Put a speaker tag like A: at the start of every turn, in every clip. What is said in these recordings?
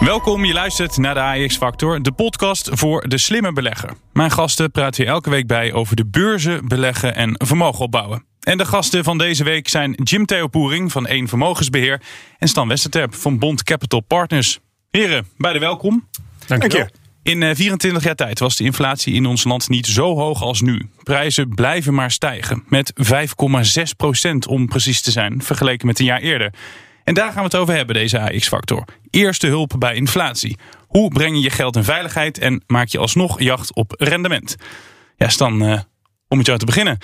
A: Welkom, je luistert naar de AEX Factor, de podcast voor de slimme belegger. Mijn gasten praten hier elke week bij over de beurzen, beleggen en vermogen opbouwen. En de gasten van deze week zijn Jim Theopoering van 1 Vermogensbeheer en Stan Westerterp van Bond Capital Partners. Heren, beide welkom.
B: Dank je.
A: In eh, 24 jaar tijd was de inflatie in ons land niet zo hoog als nu. Prijzen blijven maar stijgen, met 5,6 procent om precies te zijn, vergeleken met een jaar eerder. En daar gaan we het over hebben, deze AX-factor. Eerste hulp bij inflatie. Hoe breng je je geld in veiligheid en maak je alsnog jacht op rendement? Ja, Stan, eh, om met jou te beginnen.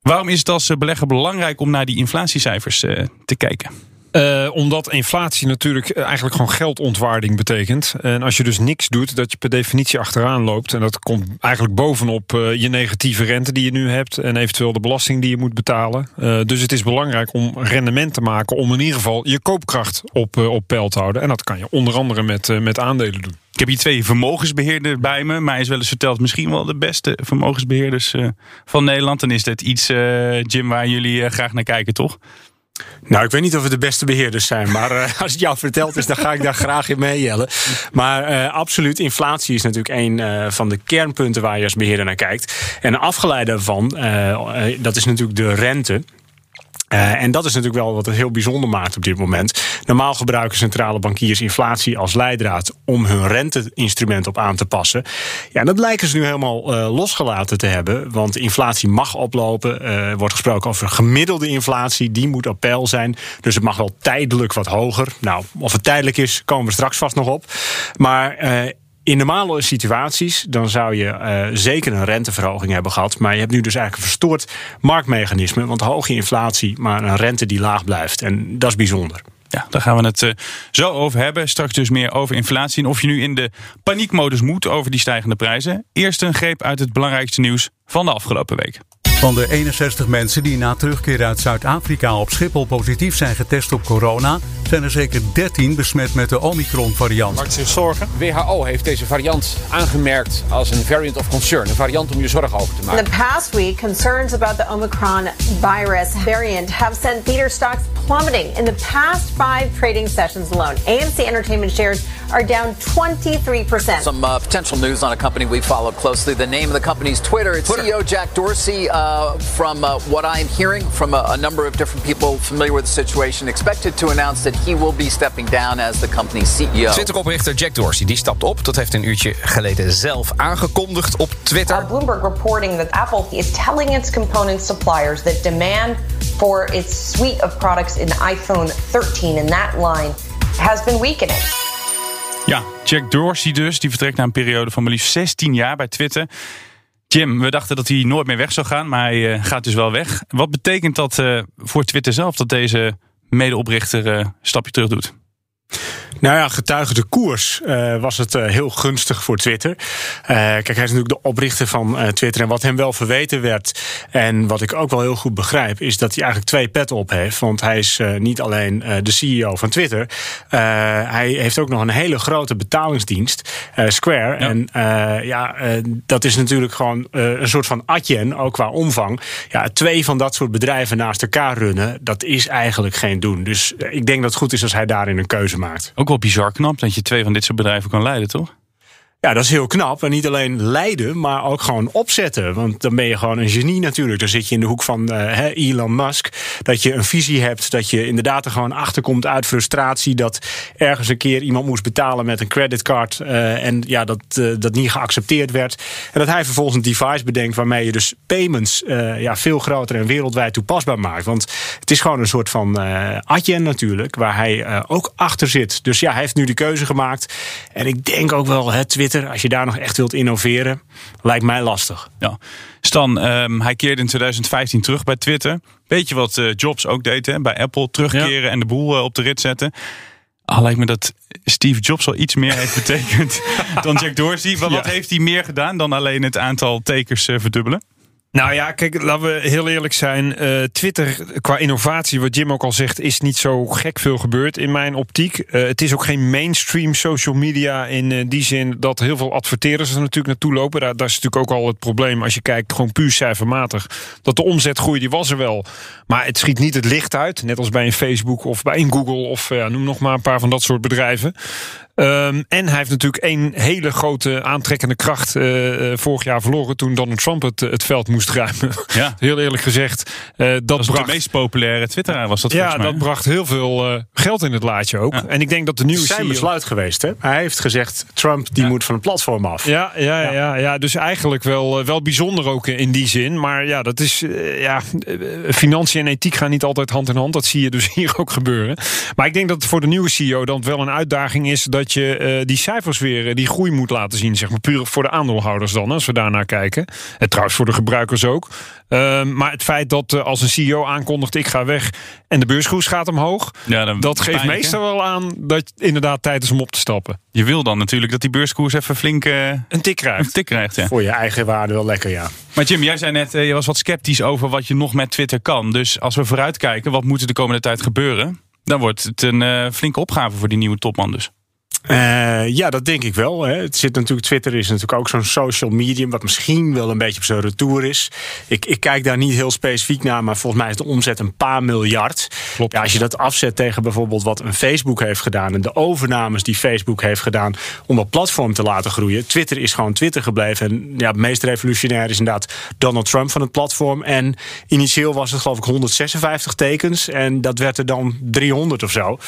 A: Waarom is het als eh, belegger belangrijk om naar die inflatiecijfers eh, te kijken?
B: Uh, omdat inflatie natuurlijk eigenlijk gewoon geldontwaarding betekent. En als je dus niks doet, dat je per definitie achteraan loopt. En dat komt eigenlijk bovenop uh, je negatieve rente die je nu hebt. En eventueel de belasting die je moet betalen. Dus het is belangrijk om rendement te maken. Om in ieder geval je koopkracht op, op peil te houden. En dat kan je onder andere met, met aandelen doen.
A: Ik heb hier twee vermogensbeheerders bij me. Mij is wel eens verteld, misschien wel de beste vermogensbeheerders van Nederland. Dan is dit iets, Jim, waar jullie graag naar kijken, toch?
C: Nou, ik weet niet of we de beste beheerders zijn. Maar uh, als het jou verteld is, dan ga ik daar graag in mee. Maar uh, absoluut, inflatie is natuurlijk een uh, van de kernpunten waar je als beheerder naar kijkt. En afgeleid daarvan, dat is natuurlijk de rente. Uh, en dat is natuurlijk wel wat het heel bijzonder maakt op dit moment. Normaal gebruiken centrale bankiers inflatie als leidraad om hun renteinstrument op aan te passen. Ja, dat lijken ze nu helemaal uh, losgelaten te hebben. Want inflatie mag oplopen. Er wordt gesproken over gemiddelde inflatie. Die moet op peil zijn. Dus het mag wel tijdelijk wat hoger. Nou, of het tijdelijk is, komen we straks vast nog op. Maar in normale situaties dan zou je uh, zeker een renteverhoging hebben gehad. Maar je hebt nu dus eigenlijk een verstoord marktmechanisme. Want hoge inflatie, maar een rente die laag blijft. En dat is bijzonder.
A: Ja, daar gaan we het uh, zo over hebben. Straks dus meer over inflatie en of je nu in de paniekmodus moet over die stijgende prijzen. Eerst een greep uit het belangrijkste nieuws van de afgelopen week.
D: Van de 61 mensen die na terugkeer uit Zuid-Afrika op Schiphol positief zijn getest op corona, zijn er zeker 13 besmet met de Omicron-variant.
E: Maakt zich zorgen? WHO heeft deze variant aangemerkt als een variant of concern, een variant om je zorgen over te maken.
F: In the past week, concerns about the Omicron virus variant have sent theater stocks plummeting in the past five trading sessions alone. AMC Entertainment shares are down 23%.
G: Some uh, potential news on a company we follow closely. The name of the company's Twitter. It's Twitter. CEO Jack Dorsey. Uh, from uh, what I'm hearing from a, a, number of different people familiar with the situation, expected to announce that he will be stepping down as the company's CEO.
H: Twitter-oprichter Jack Dorsey die stapt op. Dat heeft een uurtje geleden zelf aangekondigd op Twitter.
F: Uh, Bloomberg reporting that Apple is telling its component suppliers that demand for its suite of products in the iPhone 13 in that line has been weakening.
A: Ja, Jack Dorsey dus, die vertrekt na een periode van maar liefst 16 jaar bij Twitter. Jim, we dachten dat hij nooit meer weg zou gaan, maar hij uh, gaat dus wel weg. Wat betekent dat uh, voor Twitter zelf dat deze medeoprichter uh, een stapje terug doet?
C: Nou ja, getuige de koers uh, was het uh, heel gunstig voor Twitter. Uh, kijk, hij is natuurlijk de oprichter van Twitter. En wat hem wel verweten werd, en wat ik ook wel heel goed begrijp, is dat hij eigenlijk twee petten op heeft. Want hij is niet alleen de CEO van Twitter, hij heeft ook nog een hele grote betalingsdienst, Square. Ja. En ja, dat is natuurlijk gewoon een soort van adjen, ook qua omvang. Ja, twee van dat soort bedrijven naast elkaar runnen, dat is eigenlijk geen doen. Dus ik denk dat het goed is als hij daarin een keuze maakt.
A: Ook wel bizar knap dat je twee van dit soort bedrijven kan leiden, toch?
C: Ja, dat is heel knap. En niet alleen leiden, maar ook gewoon opzetten. Want dan ben je gewoon een genie natuurlijk. Dan zit je in de hoek van uh, Elon Musk. Dat je een visie hebt. Dat je inderdaad er gewoon achter komt uit frustratie. Dat ergens een keer iemand moest betalen met een creditcard. Uh, en ja, dat, uh, dat niet geaccepteerd werd. En dat hij vervolgens een device bedenkt waarmee je dus payments ja, veel groter en wereldwijd toepasbaar maakt. Want het is gewoon een soort van adjen natuurlijk. Waar hij ook achter zit. Dus ja, hij heeft nu de keuze gemaakt. En ik denk ook wel, hè, Twitter als je daar nog echt wilt innoveren, lijkt mij lastig.
A: Ja. Stan, um, hij keerde in 2015 terug bij Twitter. Weet je wat uh, Jobs ook deed hè? bij Apple? Terugkeren ja. en de boel uh, op de rit zetten. Al lijkt me dat Steve Jobs wel iets meer heeft betekend dan Jack Dorsey. Maar wat
B: Ja.
A: heeft hij meer gedaan dan alleen het aantal tekens eh, verdubbelen?
B: Nou ja, kijk, laten we heel eerlijk zijn. Eh, Twitter, qua innovatie, wat Jim ook al zegt, is niet zo gek veel gebeurd in mijn optiek. Eh, het is ook geen mainstream social media in eh, die zin dat heel veel adverteerders er natuurlijk naartoe lopen. Daar, daar is natuurlijk ook al het probleem als je kijkt, gewoon puur cijfermatig, dat de omzetgroei die was er wel. Maar het schiet niet het licht uit, net als bij een Facebook of bij een Google of noem nog maar een paar van dat soort bedrijven. Ehm, en hij heeft natuurlijk één hele grote aantrekkende kracht eh, eh, vorig jaar verloren toen Donald Trump het, het veld moest ruimen.
A: Ja.
B: Heel eerlijk gezegd. eh, dat
A: Dat was
B: bracht,
A: de meest populaire Twitteraar, was dat
B: ja,
A: volgens mij.
B: dat bracht heel veel eh, geld in het laadje ook. En ik denk dat de
C: Het
B: nieuwe
C: is zijn
B: CEO
C: besluit geweest. Hè? Hij heeft gezegd, Trump die moet van het platform af.
B: Ja, ja, ja. Ja, ja, dus eigenlijk wel, eh, wel bijzonder ook in die zin. Maar ja, dat is. eh, Ja, eh, financiën en ethiek gaan niet altijd hand in hand. Dat zie je dus hier ook gebeuren. Maar ik denk dat het voor de nieuwe CEO dan wel een uitdaging is dat je eh, die cijfers weer, eh, die groei moet laten zien. Zeg maar puur voor de aandeelhouders dan, als we daarnaar kijken. En trouwens voor de gebruikers ook. Ehm, maar het feit dat eh, als een CEO aankondigt: ik ga weg en de beurskoers gaat omhoog.
A: Ja, dan
B: Dat geeft
A: pijnlijk,
B: meestal wel aan dat het inderdaad tijd is om op te stappen.
A: Je wil dan natuurlijk dat die beurskoers even flink
B: Een tik
A: een
B: krijgt.
A: tik krijgt. Ja.
C: Voor je eigen waarde wel lekker, ja.
A: Maar Jim, jij zei net, je was wat sceptisch over wat je nog met Twitter kan. Dus als we vooruitkijken, wat moet er de komende tijd gebeuren? Dan wordt het een flinke opgave voor die nieuwe topman dus.
C: Eh, ja, dat denk ik wel. Hè. Het zit natuurlijk, Twitter is natuurlijk ook zo'n social medium, wat misschien wel een beetje op zijn retour is. Ik, ik kijk daar niet heel specifiek naar, maar volgens mij is de omzet een paar miljard.
B: Klopt.
C: Ja, als je dat afzet tegen bijvoorbeeld wat een Facebook heeft gedaan en de overnames die Facebook heeft gedaan om dat platform te laten groeien. Twitter is gewoon Twitter gebleven. En ja, het meest revolutionair is inderdaad Donald Trump van het platform. En initieel was het geloof ik 156 tekens en dat werd er dan 300 of zo.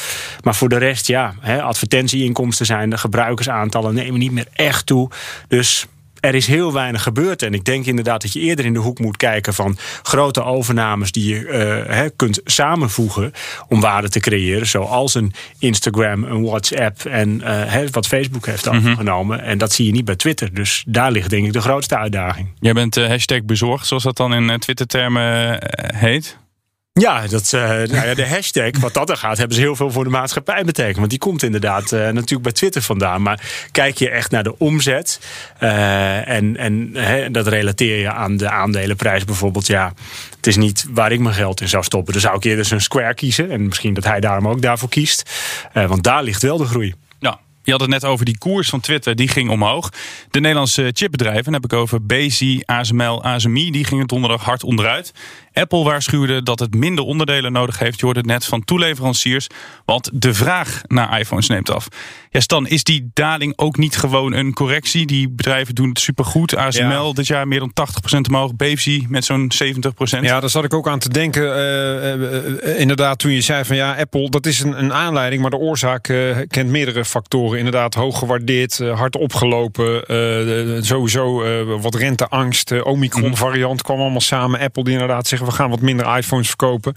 C: Maar voor de rest, ja, hè, advertentieinkomsten zijn, de gebruikersaantallen nemen niet meer echt toe. Dus er is heel weinig gebeurd. En ik denk inderdaad dat je eerder in de hoek moet kijken van grote overnames die je eh, kunt samenvoegen om waarde te creëren. Zoals een Instagram, een WhatsApp en eh, wat Facebook heeft overgenomen. En dat zie je niet bij Twitter. Dus daar ligt denk ik de grootste uitdaging.
A: Jij bent hashtag bezorgd, zoals dat dan in Twitter-termen heet.
C: Ja, dat, eh, nou ja, de hashtag, wat dat er gaat, hebben ze heel veel voor de maatschappij betekend. Want die komt inderdaad eh, natuurlijk bij Twitter vandaan. Maar kijk je echt naar de omzet eh, en, en hè, dat relateer je aan de aandelenprijs bijvoorbeeld. Ja, het is niet waar ik mijn geld in zou stoppen. Dan zou ik eerder een Square kiezen. En misschien dat hij daarom ook daarvoor kiest. Want daar ligt wel de groei.
A: Ja, je had het net over die koers van Twitter, die ging omhoog. De Nederlandse chipbedrijven, dan heb ik over Bezi, ASML, ASMI, die gingen donderdag hard onderuit. Apple waarschuwde dat het minder onderdelen nodig heeft. Je hoorde het net van toeleveranciers, want de vraag naar iPhones neemt af. Ja, Stan, is die daling ook niet gewoon een correctie? Die bedrijven doen het supergoed. ASML
B: Ja.
A: dit jaar meer dan 80% omhoog. Bezi met zo'n 70%.
B: Ja, daar zat ik ook aan te denken. eh, eh, eh, inderdaad, toen je zei van ja, Apple, dat is een, een aanleiding, maar de oorzaak kent meerdere factoren. Inderdaad, hoog gewaardeerd, hard opgelopen, sowieso wat renteangst, Omicron-variant kwam allemaal samen. Apple die inderdaad zeggen we gaan wat minder iPhones verkopen.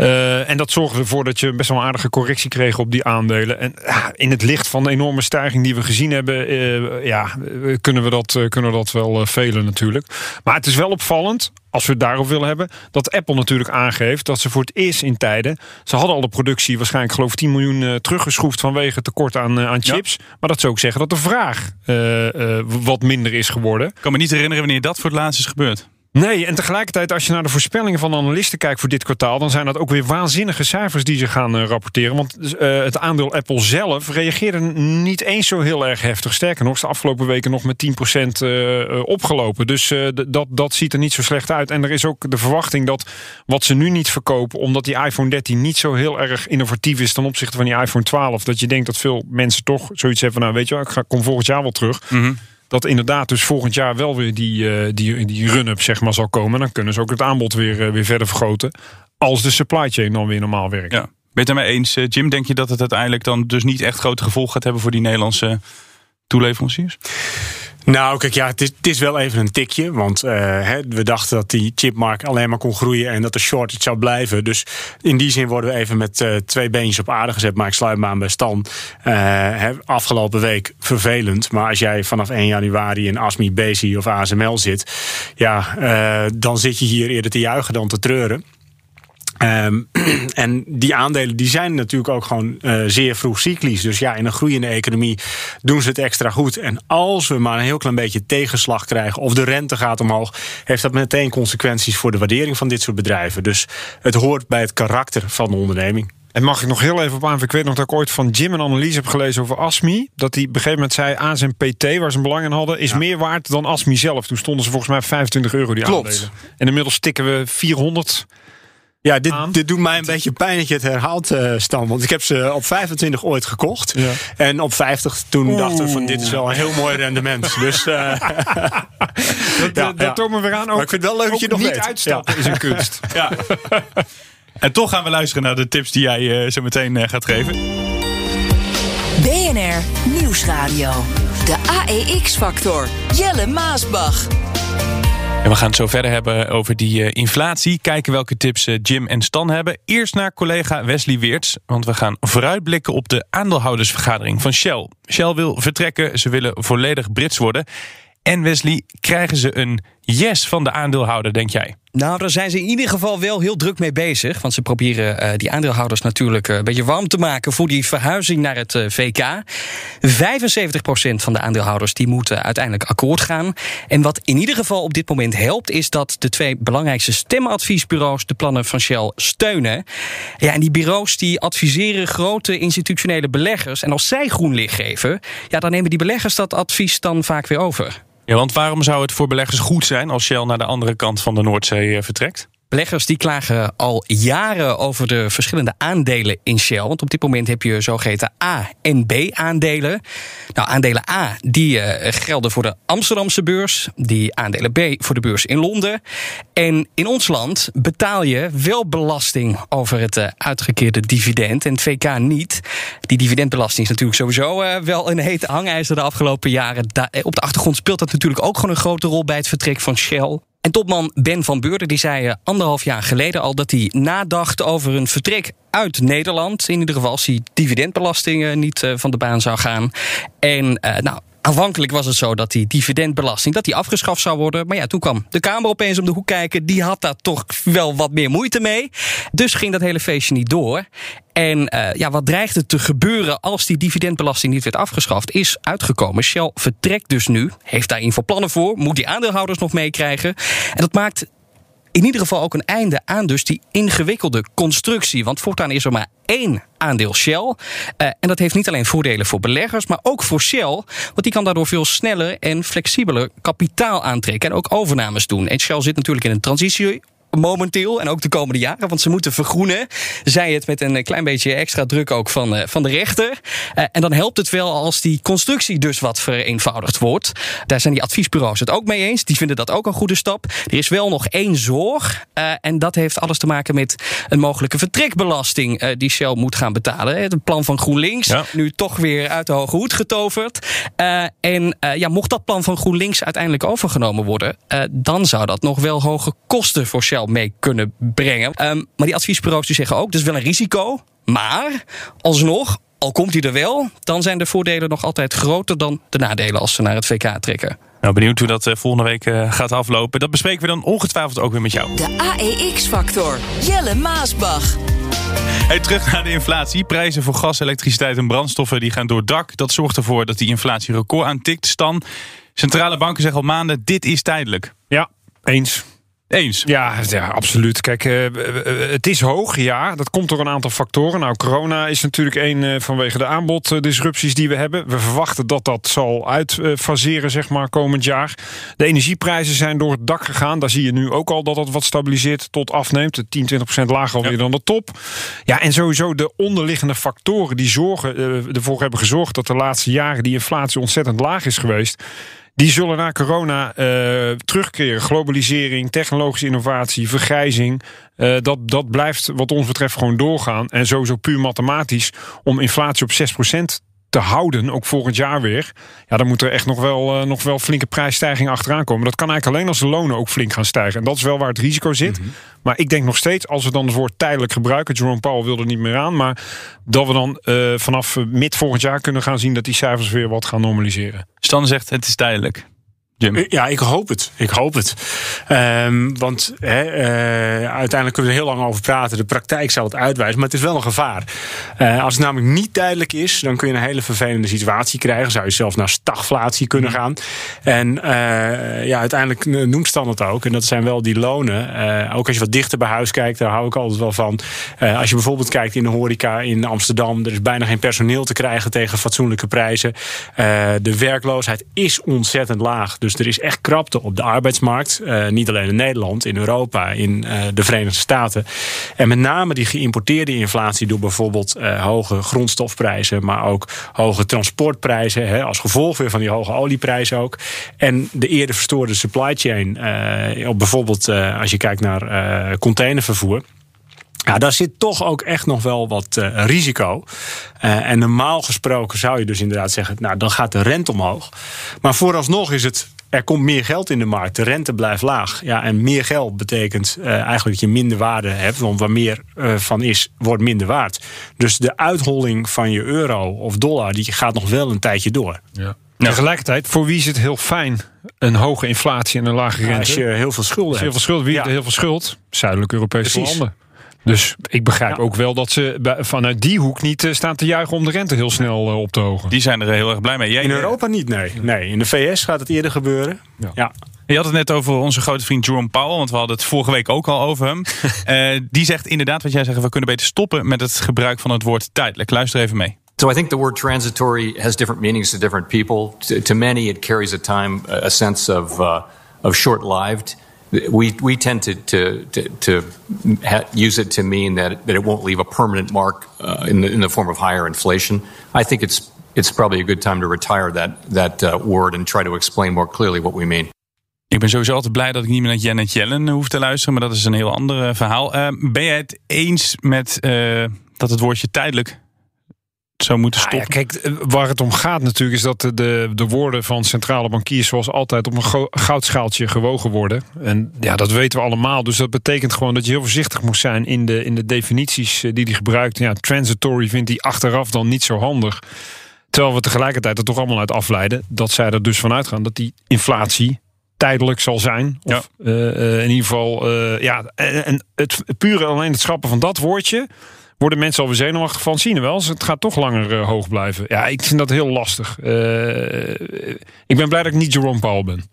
B: Eh, en dat zorgde ervoor dat je best wel een aardige correctie kreeg op die aandelen. En in het licht van de enorme stijging die we gezien hebben, eh, ja, kunnen, we dat, eh, kunnen we dat wel velen natuurlijk. Maar het is wel opvallend, als we het daarop willen hebben, dat Apple natuurlijk aangeeft dat ze voor het eerst in tijden. Ze hadden al de productie waarschijnlijk geloof ik 10 miljoen teruggeschroefd vanwege tekort aan, aan chips. Maar dat zou ook zeggen dat de vraag wat minder is geworden.
A: Ik kan me niet herinneren wanneer dat voor het laatst is gebeurd.
B: Nee, en tegelijkertijd als je naar de voorspellingen van analisten kijkt voor dit kwartaal, dan zijn dat ook weer waanzinnige cijfers die ze gaan eh, rapporteren. Want eh, het aandeel Apple zelf reageerde niet eens zo heel erg heftig. Sterker nog, is de afgelopen weken nog met 10% eh, opgelopen. Dus dat, dat ziet er niet zo slecht uit. En er is ook de verwachting dat wat ze nu niet verkopen, omdat die iPhone 13 niet zo heel erg innovatief is ten opzichte van die iPhone 12, dat je denkt dat veel mensen toch zoiets hebben van, nou weet je ik ga, kom volgend jaar wel terug dat inderdaad dus volgend jaar wel weer die, eh, die, die run-up zeg maar, zal komen. Dan kunnen ze ook het aanbod weer, eh, weer verder vergroten. Als de supply chain dan weer normaal werkt.
A: Ja. Ben je het daarmee eens, eh, Jim? Denk je dat het uiteindelijk dan dus niet echt grote gevolgen gaat hebben voor die Nederlandse toeleveranciers?
C: Nou, kijk, ja, het is, wel even een tikje. Want eh, hè, we dachten dat die chipmarkt alleen maar kon groeien en dat de shortage zou blijven. Dus in die zin worden we even met eh, twee beentjes op aarde gezet. Maar ik sluit me aan bij Stan. Eh, hè, afgelopen week vervelend. Maar als jij vanaf 1 januari in ASMI, Bezi of ASML zit, ja, dan zit je hier eerder te juichen dan te treuren. Ehm, en die aandelen die zijn natuurlijk ook gewoon uh, zeer vroeg cyclisch. Dus ja, in een groeiende economie doen ze het extra goed. En als we maar een heel klein beetje tegenslag krijgen of de rente gaat omhoog, heeft dat meteen consequenties voor de waardering van dit soort bedrijven. Dus het hoort bij het karakter van de onderneming.
B: En mag ik nog heel even op aan? Ik weet nog dat ik ooit van Jim een analyse heb gelezen over ASMI. Dat hij op een gegeven moment zei aan zijn PT, waar ze een belang in hadden, is meer waard dan ASMI zelf. Toen stonden ze volgens mij 25 euro die
C: Klopt.
B: aandelen. En inmiddels stikken we 400.
C: Ja, dit, dit doet mij een beetje pijn dat je het herhaalt, uh, Stan. Want ik heb ze op 25 ooit gekocht.
B: Ja.
C: En op 50 toen dachten we van dit is wel een heel mooi rendement. Dus uh,
B: dat, ja, dat toont me weer aan. Ook,
C: maar ik vind het wel leuk dat je nog
B: niet
C: weet.
B: uitstappen is een kunst.
A: Ja. En toch gaan we luisteren naar de tips die jij uh, zo meteen uh, gaat geven.
I: BNR Nieuwsradio. De AEX-factor. Jelle Maasbach.
A: En we gaan het zo verder hebben over die uh, inflatie. Kijken welke tips uh, Jim en Stan hebben. Eerst naar collega Wesley Weerts. Want we gaan vooruitblikken op de aandeelhoudersvergadering van Shell. Shell wil vertrekken. Ze willen volledig Brits worden. En Wesley, krijgen ze een yes van de aandeelhouder, denk jij?
J: Nou, daar zijn ze in ieder geval wel heel druk mee bezig. Want ze proberen uh, die aandeelhouders natuurlijk uh, een beetje warm te maken voor die verhuizing naar het uh, VK. 75% van de aandeelhouders die moeten uiteindelijk akkoord gaan. En wat in ieder geval op dit moment helpt, is dat de twee belangrijkste stemadviesbureaus de plannen van Shell steunen. Ja, en die bureaus die adviseren grote institutionele beleggers. En als zij groen licht geven, ja, dan nemen die beleggers dat advies dan vaak weer over.
A: Ja, want waarom zou het voor beleggers goed zijn als Shell naar de andere kant van de Noordzee vertrekt?
J: Beleggers die klagen al jaren over de verschillende aandelen in Shell. Want op dit moment heb je zogeheten A- en B-aandelen. Nou, aandelen A die uh, gelden voor de Amsterdamse beurs. Die aandelen B voor de beurs in Londen. En in ons land betaal je wel belasting over het uh, uitgekeerde dividend. En het VK niet. Die dividendbelasting is natuurlijk sowieso uh, wel een hete hangijzer de afgelopen jaren. Op de achtergrond speelt dat natuurlijk ook gewoon een grote rol bij het vertrek van Shell. En topman Ben van Beurden die zei anderhalf jaar geleden al dat hij nadacht over een vertrek uit Nederland. In ieder geval als die dividendbelasting niet uh, van de baan zou gaan. En uh, nou. Aanvankelijk was het zo dat die dividendbelasting dat die afgeschaft zou worden. Maar ja, toen kwam de Kamer opeens om de hoek kijken. Die had daar toch wel wat meer moeite mee. Dus ging dat hele feestje niet door. En uh, ja, wat dreigt er te gebeuren als die dividendbelasting niet werd afgeschaft, is uitgekomen. Shell vertrekt dus nu, heeft daar in voor plannen voor, moet die aandeelhouders nog meekrijgen. En dat maakt in ieder geval ook een einde aan dus die ingewikkelde constructie. Want voortaan is er maar één aandeel Shell. Uh, en dat heeft niet alleen voordelen voor beleggers, maar ook voor Shell. Want die kan daardoor veel sneller en flexibeler kapitaal aantrekken en ook overnames doen. En Shell zit natuurlijk in een transitie momenteel en ook de komende jaren. Want ze moeten vergroenen. Zij het met een klein beetje extra druk ook van, uh, van de rechter. Uh, en dan helpt het wel als die constructie dus wat vereenvoudigd wordt. Daar zijn die adviesbureaus het ook mee eens. Die vinden dat ook een goede stap. Er is wel nog één zorg. Uh, en dat heeft alles te maken met een mogelijke vertrekbelasting die Shell moet gaan betalen. Het plan van GroenLinks. Ja. Nu toch weer uit de hoge hoed getoverd. en ja, mocht dat plan van GroenLinks uiteindelijk overgenomen worden, dan zou dat nog wel hoge kosten voor Shell mee kunnen brengen. Um, maar die adviesbureaus die zeggen ook, dat is wel een risico. Maar alsnog, al komt hij er wel, dan zijn de voordelen nog altijd groter dan de nadelen als ze naar het VK trekken.
A: Nou, benieuwd hoe dat uh, volgende week uh, gaat aflopen. Dat bespreken we dan ongetwijfeld ook weer met jou.
I: De AEX-factor. Jelle Maasbach.
A: Hey, terug naar de inflatie. Prijzen voor gas, elektriciteit en brandstoffen die gaan door het dak. Dat zorgt ervoor dat die inflatie record aantikt. Stan, centrale banken zeggen al maanden, dit is tijdelijk.
B: Ja, eens.
A: Eens?
B: Ja, ja absoluut. Kijk, uh, het is hoog, ja. Dat komt door een aantal factoren. Nou, corona is natuurlijk één uh, vanwege de aanboddisrupties die we hebben. We verwachten dat dat zal uitfaseren, zeg maar, komend jaar. De energieprijzen zijn door het dak gegaan. Daar zie je nu ook al dat dat wat stabiliseert tot afneemt. 10, 20 procent lager alweer ja. dan de top. Ja, en sowieso de onderliggende factoren die zorgen, ervoor hebben gezorgd... dat de laatste jaren die inflatie ontzettend laag is geweest... Die zullen na corona uh, terugkeren. Globalisering, technologische innovatie, vergrijzing. Uh, dat, dat blijft wat ons betreft gewoon doorgaan. En sowieso puur mathematisch om inflatie op 6% te houden, ook volgend jaar weer. Ja, dan moet er echt nog wel, uh, nog wel flinke prijsstijging achteraan komen. Dat kan eigenlijk alleen als de lonen ook flink gaan stijgen. En dat is wel waar het risico zit. Mm -hmm. Maar ik denk nog steeds, als we dan het woord tijdelijk gebruiken... Jerome Powell wil er niet meer aan... maar dat we dan uh, vanaf mid volgend jaar kunnen gaan zien... dat die cijfers weer wat gaan normaliseren.
A: Stan zegt, het is tijdelijk.
C: Ja, ik hoop het. Ik hoop het. Um, want uh, uiteindelijk kunnen we er heel lang over praten. De praktijk zal het uitwijzen, maar het is wel een gevaar. Uh, als het namelijk niet duidelijk is, dan kun je een hele vervelende situatie krijgen. Zou je zelfs naar stagflatie kunnen gaan. En uh, ja, uiteindelijk noemt Stan het ook. En dat zijn wel die lonen. ook als je wat dichter bij huis kijkt, daar hou ik altijd wel van. als je bijvoorbeeld kijkt in de horeca in Amsterdam, er is bijna geen personeel te krijgen tegen fatsoenlijke prijzen. de werkloosheid is ontzettend laag. Dus dus er is echt krapte op de arbeidsmarkt. Uh, niet alleen in Nederland, in Europa, in uh, de Verenigde Staten. En met name die geïmporteerde inflatie door bijvoorbeeld uh, hoge grondstofprijzen, maar ook hoge transportprijzen, hè, als gevolg weer van die hoge olieprijzen ook. En de eerder verstoorde supply chain, op bijvoorbeeld als je kijkt naar containervervoer. Ja, daar zit toch ook echt nog wel wat risico. En normaal gesproken zou je dus inderdaad zeggen, nou dan gaat de rente omhoog. Maar vooralsnog is het er komt meer geld in de markt. De rente blijft laag. Ja, en meer geld betekent uh, eigenlijk dat je minder waarde hebt. Want waar meer uh, van is, wordt minder waard. Dus de uitholling van je euro of dollar... die gaat nog wel een tijdje door.
B: Ja. Tegelijkertijd, voor wie is het heel fijn? Een hoge inflatie en een lage rente.
C: als je heel veel schulden
B: hebt. Heel veel schulden. Wie ja. heel veel schuld? Zuidelijk Europese landen. Dus ik begrijp ook wel dat ze vanuit die hoek niet eh, staan te juichen om de rente heel snel eh, op te hogen.
A: Die zijn er heel erg blij mee.
C: Jij, in Europa niet, nee. nee. In de VS gaat het eerder gebeuren. Ja. ja.
A: Je had het net over onze grote vriend Jerome Powell, want we hadden het vorige week ook al over hem. uh, die zegt inderdaad wat jij zegt, we kunnen beter stoppen met het gebruik van het woord tijdelijk. Luister even mee.
K: So I think the word transitory has different meanings to different people. To, to many it carries a time, a sense of, uh, of short-lived. We we tend to to to, to use it to mean that that it won't leave a permanent mark uh, in the in the form of higher inflation. I think it's it's probably a good time to retire that that uh, word and try to explain more clearly what we mean.
A: Ik ben sowieso altijd blij dat ik niet meer naar Janet Yellen hoef te luisteren, maar dat is een heel ander uh, verhaal. Uh, ben jij het eens met uh, dat het woordje tijdelijk zou moeten stoppen.
B: ja, kijk, eh, waar het om gaat natuurlijk is dat de, de woorden van centrale bankiers zoals altijd op een goudschaaltje gewogen worden. En ja, dat weten we allemaal. Dus dat betekent gewoon dat je heel voorzichtig moet zijn in de, in de definities eh, die hij gebruikt. Ja, transitory vindt hij achteraf dan niet zo handig. Terwijl we tegelijkertijd er toch allemaal uit afleiden dat zij er dus vanuit gaan dat die inflatie tijdelijk zal zijn. Of ja. uh, in ieder geval, uh, ja, en, en het pure alleen het schrappen van dat woordje worden mensen alweer zenuwachtig van. Zien wel, het gaat toch langer uh, hoog blijven. Ja, ik vind dat heel lastig. Uh, ik ben blij dat ik niet Jerome Powell ben.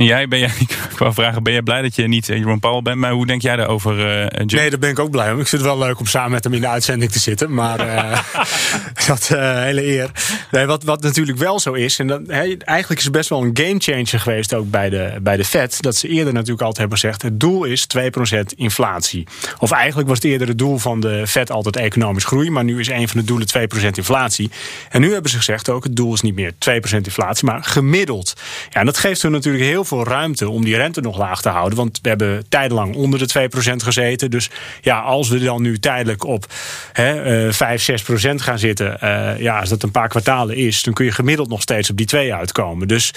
A: En jij, ben jij, ik wou vragen, ben jij blij dat je niet Jeroen Paul bent? Maar hoe denk jij daarover, uh,
C: Nee, daar ben ik ook blij om. Ik vind het wel leuk om samen met hem in de uitzending te zitten. Maar uh, dat uh, hele eer. Nee, wat, wat natuurlijk wel zo is, en dat, he, eigenlijk is het best wel een gamechanger geweest ook bij de, bij de Fed. Dat ze eerder natuurlijk altijd hebben gezegd, het doel is 2% inflatie. Of eigenlijk was het eerder het doel van de Fed altijd economisch groei. Maar nu is een van de doelen 2% inflatie. En nu hebben ze gezegd ook, het doel is niet meer 2% inflatie, maar gemiddeld. Ja, en dat geeft hun natuurlijk heel veel ruimte om die rente nog laag te houden. Want we hebben tijdenlang onder de 2% gezeten. Dus ja, als we dan nu tijdelijk op hè, uh, 5, 6% gaan zitten, uh, ja, als dat een paar kwartalen is, dan kun je gemiddeld nog steeds op die 2 uitkomen. Dus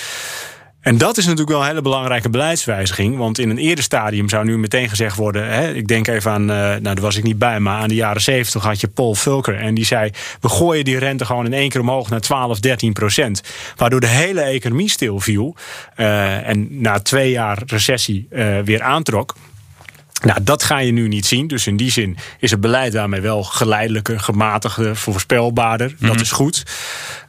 C: en dat is natuurlijk wel een hele belangrijke beleidswijziging. Want in een eerder stadium zou nu meteen gezegd worden. Hè, ik denk even aan, uh, nou daar was ik niet bij, maar aan de jaren 70 had je Paul Fulker. En die zei: we gooien die rente gewoon in één keer omhoog naar 12, 13 procent. Waardoor de hele economie stilviel. Uh, en na twee jaar recessie uh, weer aantrok. Nou, dat ga je nu niet zien. Dus in die zin is het beleid daarmee wel geleidelijker, gematigder, voorspelbaarder. Mm -hmm. Dat is goed.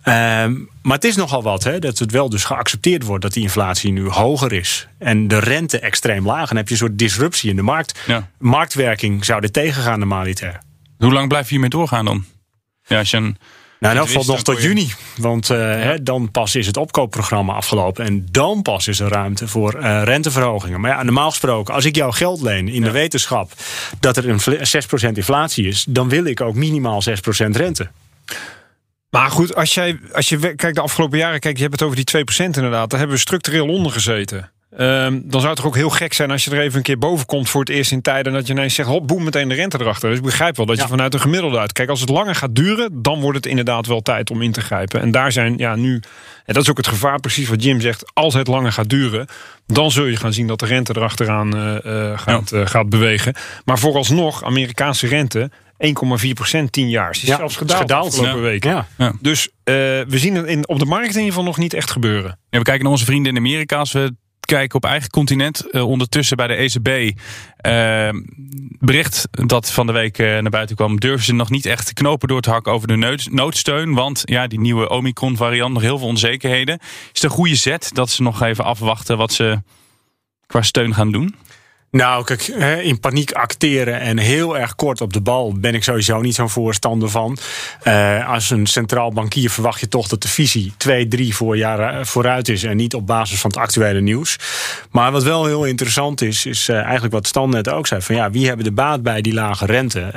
C: Um, maar het is nogal wat, hè, dat het wel dus geaccepteerd wordt dat die inflatie nu hoger is. En de rente extreem laag. En dan heb je een soort disruptie in de markt. Ja. Marktwerking zou er tegengaan normaliter.
A: Hoe lang blijf je hiermee doorgaan dan? Ja, als je een
C: nou, dat valt nog tot juni. Want uh, ja. hè, dan pas is het opkoopprogramma afgelopen. En dan pas is er ruimte voor uh, renteverhogingen. Maar ja, normaal gesproken, als ik jou geld leen in ja. de wetenschap dat er een 6% inflatie is, dan wil ik ook minimaal 6% rente.
B: Maar goed, als, jij, als je kijkt de afgelopen jaren, kijk, je hebt het over die 2% inderdaad. Daar hebben we structureel onder gezeten. Ehm, dan zou het toch ook heel gek zijn als je er even een keer boven komt voor het eerst in tijden. En dat je ineens zegt, hop, boem, meteen de rente erachter. Dus ik begrijp wel dat je vanuit een gemiddelde uit. Kijk, als het langer gaat duren, dan wordt het inderdaad wel tijd om in te grijpen. En daar zijn ja, nu, en dat is ook het gevaar, precies wat Jim zegt. Als het langer gaat duren, dan zul je gaan zien dat de rente erachteraan uh, uh, gaat, uh, gaat bewegen. Maar vooralsnog, Amerikaanse rente 1,4 procent 10 jaar. Is
C: Ja,
B: zelfs
C: is
B: gedaald, de afgelopen
C: Ja.
B: weken.
C: Ja.
B: Dus eh, we zien het in, op de markt in ieder geval nog niet echt gebeuren.
A: We kijken naar onze vrienden in Amerika. Als we kijken op eigen continent, eh, ondertussen bij de ECB. eh, bericht dat van de week eh, naar buiten kwam, durven ze nog niet echt te knopen door te hakken over de nood- noodsteun. Want ja, die nieuwe Omicron-variant, nog heel veel onzekerheden. Is het een goede zet dat ze nog even afwachten wat ze qua steun gaan doen?
C: Nou, kijk, in paniek acteren en heel erg kort op de bal ben ik sowieso niet zo'n voorstander van. Eh, als een centraal bankier verwacht je toch dat de visie twee, drie voor jaren vooruit is en niet op basis van het actuele nieuws. Maar wat wel heel interessant is, is eh, eigenlijk wat Stan net ook zei: van ja, wie hebben de baat bij die lage rente? Eh,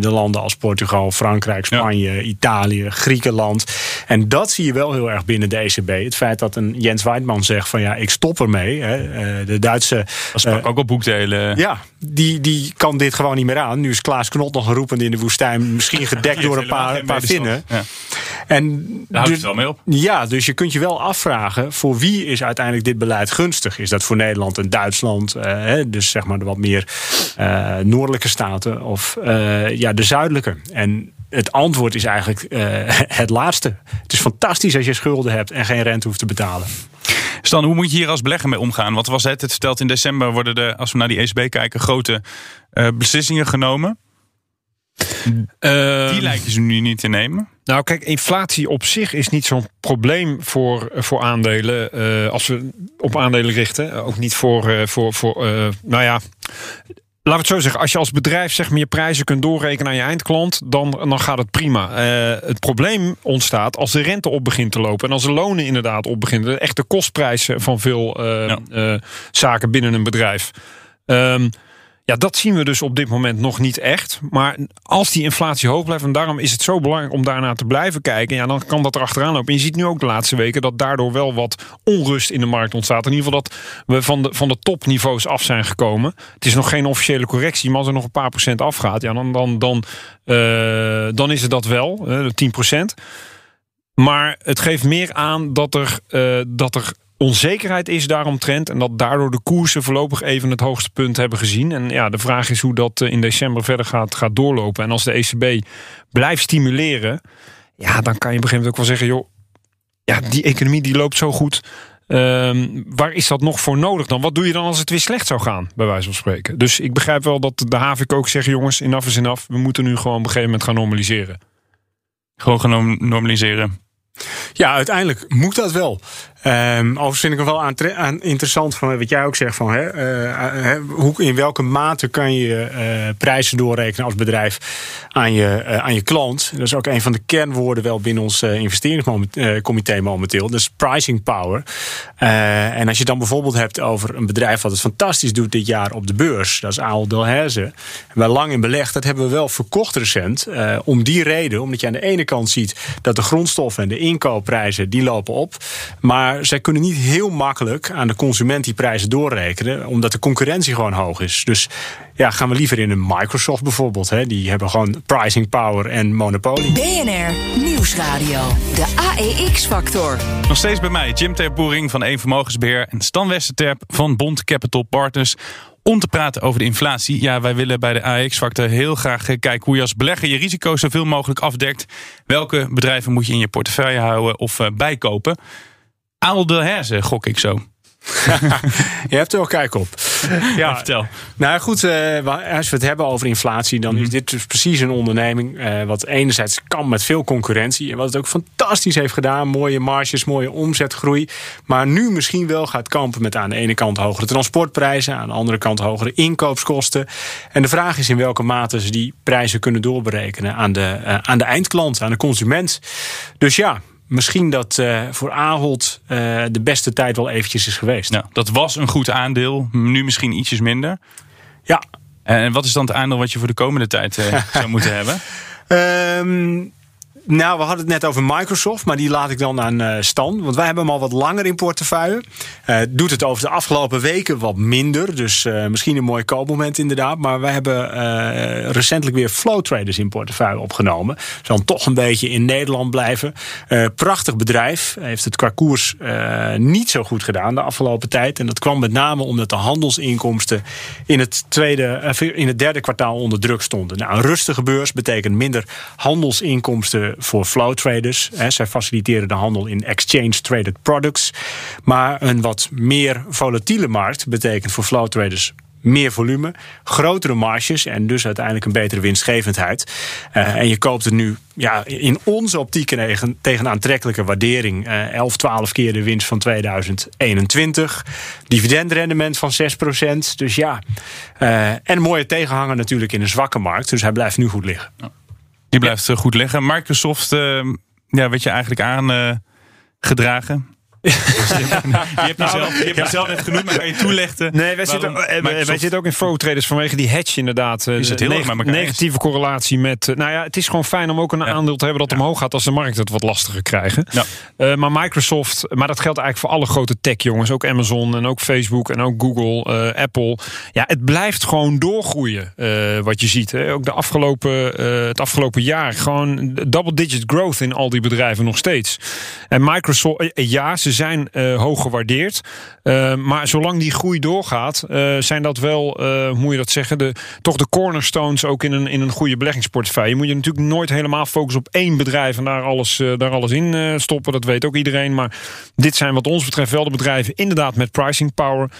C: de landen als Portugal, Frankrijk, Spanje, Italië, Griekenland. En dat zie je wel heel erg binnen de ECB. Het feit dat een Jens Weidmann zegt van ja, ik stop ermee. Hè. De Duitse.
A: Dat sprak ook op
C: Ja, die, die kan dit gewoon niet meer aan. Nu is Klaas Knot nog geroepen in de woestijn. Misschien gedekt door een paar, paar vinnen.
A: Ja.
C: En
A: Daar houdt
C: dus-
A: het wel mee op.
C: Ja, dus je kunt je wel afvragen... voor wie is uiteindelijk dit beleid gunstig? Is dat voor Nederland en Duitsland? eh, dus zeg maar de wat meer eh, noordelijke staten... of eh, ja, de zuidelijke? En het antwoord is eigenlijk eh, het laatste. Het is fantastisch als je schulden hebt... en geen rente hoeft te betalen.
A: Stan, hoe moet je hier als belegger mee omgaan? Wat was het? Het stelt in december worden er, als we naar die ECB kijken, grote eh, beslissingen genomen. Die lijken ze nu niet te nemen.
B: Nou, kijk, inflatie op zich is niet zo'n probleem voor, voor aandelen. eh, als we op aandelen richten. Ook niet voor. eh, voor, voor eh, nou ja. We het zo zeggen, als je als bedrijf zeg maar, je prijzen kunt doorrekenen aan je eindklant, dan, dan gaat het prima. Eh, het probleem ontstaat als de rente op begint te lopen en als de lonen inderdaad op beginnen. De echte kostprijzen van veel eh, eh, zaken binnen een bedrijf. Ehm, ja, dat zien we dus op dit moment nog niet echt. Maar als die inflatie hoog blijft, en daarom is het zo belangrijk om daarnaar te blijven kijken, ja, dan kan dat er achteraan lopen. En je ziet nu ook de laatste weken dat daardoor wel wat onrust in de markt ontstaat. In ieder geval dat we van de, van de topniveaus af zijn gekomen. Het is nog geen officiële correctie, maar als er nog een paar procent afgaat, ja, dan, dan, dan, eh, dan is het dat wel, de 10 procent. Maar het geeft meer aan dat er, eh, dat er onzekerheid is daaromtrent. En dat daardoor de koersen voorlopig even het hoogste punt hebben gezien. En ja, de vraag is hoe dat eh, in december verder gaat, gaat doorlopen. En als de ECB blijft stimuleren, ja, dan kan je op een gegeven moment ook wel zeggen, joh, ja, die economie die loopt zo goed. Ehm, waar is dat nog voor nodig dan? Wat doe je dan als het weer slecht zou gaan, bij wijze van spreken? Dus ik begrijp wel dat de HAVIC ook zegt, jongens, enough is enough. We moeten nu gewoon op een gegeven moment gaan normaliseren.
A: Gewoon gaan norm- normaliseren.
C: Ja, uiteindelijk moet dat wel. Ehm overigens vind ik het wel aan, interessant van wat jij ook zegt van hè, eh, hè, hoe, in welke mate kan je eh, prijzen doorrekenen als bedrijf aan je, eh, aan je klant. Dat is ook een van de kernwoorden wel binnen ons eh, investeringscomité momenteel. Dus pricing power. Eh, en als je dan bijvoorbeeld hebt over een bedrijf wat het fantastisch doet dit jaar op de beurs. Dat is Ahold Delhaize. Wij lang in belegd. Dat hebben we wel verkocht recent. eh, om die reden. Omdat je aan de ene kant ziet dat de grondstoffen en de inkoopprijzen die lopen op. Maar zij kunnen niet heel makkelijk aan de consument die prijzen doorrekenen. Omdat de concurrentie gewoon hoog is. Dus ja, gaan we liever in een Microsoft bijvoorbeeld. Hè? Die hebben gewoon pricing power en monopolie.
I: BNR Nieuwsradio. De AEX-factor.
A: Nog steeds bij mij, Jim Terpoering van Eén Vermogensbeheer en Stan Westerterp van Bond Capital Partners. Om te praten over de inflatie. Ja, wij willen bij de AX-factor heel graag eh, kijken hoe je als belegger je risico's zoveel mogelijk afdekt. Welke bedrijven moet je in je portefeuille houden of eh, bijkopen? Aal de Herzen, gok ik zo.
C: Je hebt er wel kijk op. Ja,
A: vertel.
C: Nou goed, eh, als we het hebben over inflatie, dan is dit dus precies een onderneming. eh, wat enerzijds kan met veel concurrentie. En wat het ook fantastisch heeft gedaan. Mooie marges, mooie omzetgroei. Maar nu misschien wel gaat kampen met aan de ene kant hogere transportprijzen. Aan de andere kant hogere inkoopskosten. En de vraag is in welke mate ze die prijzen kunnen doorberekenen aan de, eh, aan de eindklant, aan de consument. Dus ja. Misschien dat eh, voor Ahold eh, de beste tijd wel eventjes is geweest.
A: Nou, dat was een goed aandeel, nu misschien ietsjes minder.
C: Ja.
A: En wat is dan het aandeel wat je voor de komende tijd eh, zou moeten hebben?
C: Ehm, Nou, we hadden het net over Microsoft, maar die laat ik dan aan uh, Stan. Want wij hebben hem al wat langer in portefeuille. Uh, doet het over de afgelopen weken wat minder. Dus uh, misschien een mooi koopmoment inderdaad. Maar wij hebben recentelijk weer flow traders in portefeuille opgenomen. Zal toch een beetje in Nederland blijven. prachtig bedrijf. Heeft het qua koers niet zo goed gedaan de afgelopen tijd. En dat kwam met name omdat de handelsinkomsten in het, tweede, in het derde kwartaal onder druk stonden. Nou, een rustige beurs betekent minder handelsinkomsten voor flow traders. zij faciliteren de handel in exchange traded products. Maar een wat meer volatiele markt betekent voor flow traders meer volume, grotere marges en dus uiteindelijk een betere winstgevendheid. Uh, en je koopt het nu ja, in onze optiek tegen, tegen aantrekkelijke waardering. Uh, 11, 12 keer de winst van 2021. Dividendrendement van 6%. Dus ja, uh, en mooie tegenhanger natuurlijk in een zwakke markt. Dus hij blijft nu goed liggen.
A: Die blijft goed liggen. Microsoft, ja, weet je eigenlijk aangedragen? je hebt jezelf, je hebt net genoemd, maar kan je toelichten?
B: Nee, wij, zitten, wij zitten ook in flow traders vanwege die hedge inderdaad. Is het heel neg erg negatieve correlatie met... Nou ja, het is gewoon fijn om ook een aandeel te hebben dat omhoog gaat als de markt het wat lastiger krijgen. Ja. Uh, maar Microsoft, maar dat geldt eigenlijk voor alle grote tech jongens. Ook Amazon en ook Facebook en ook Google, uh, Apple. Ja, het blijft gewoon doorgroeien uh, wat je ziet. Hè. Ook de afgelopen, het afgelopen jaar gewoon double digit growth in al die bedrijven nog steeds. En Microsoft, ja, ze zijn uh, hoog gewaardeerd. Uh, maar zolang die groei doorgaat, uh, zijn dat wel, hoe moet je dat zeggen, de, toch de cornerstones ook in een, in een goede beleggingsportefeuille. Je moet je natuurlijk nooit helemaal focussen op één bedrijf en daar alles, daar alles in stoppen. Dat weet ook iedereen. Maar dit zijn wat ons betreft wel de bedrijven inderdaad met pricing power.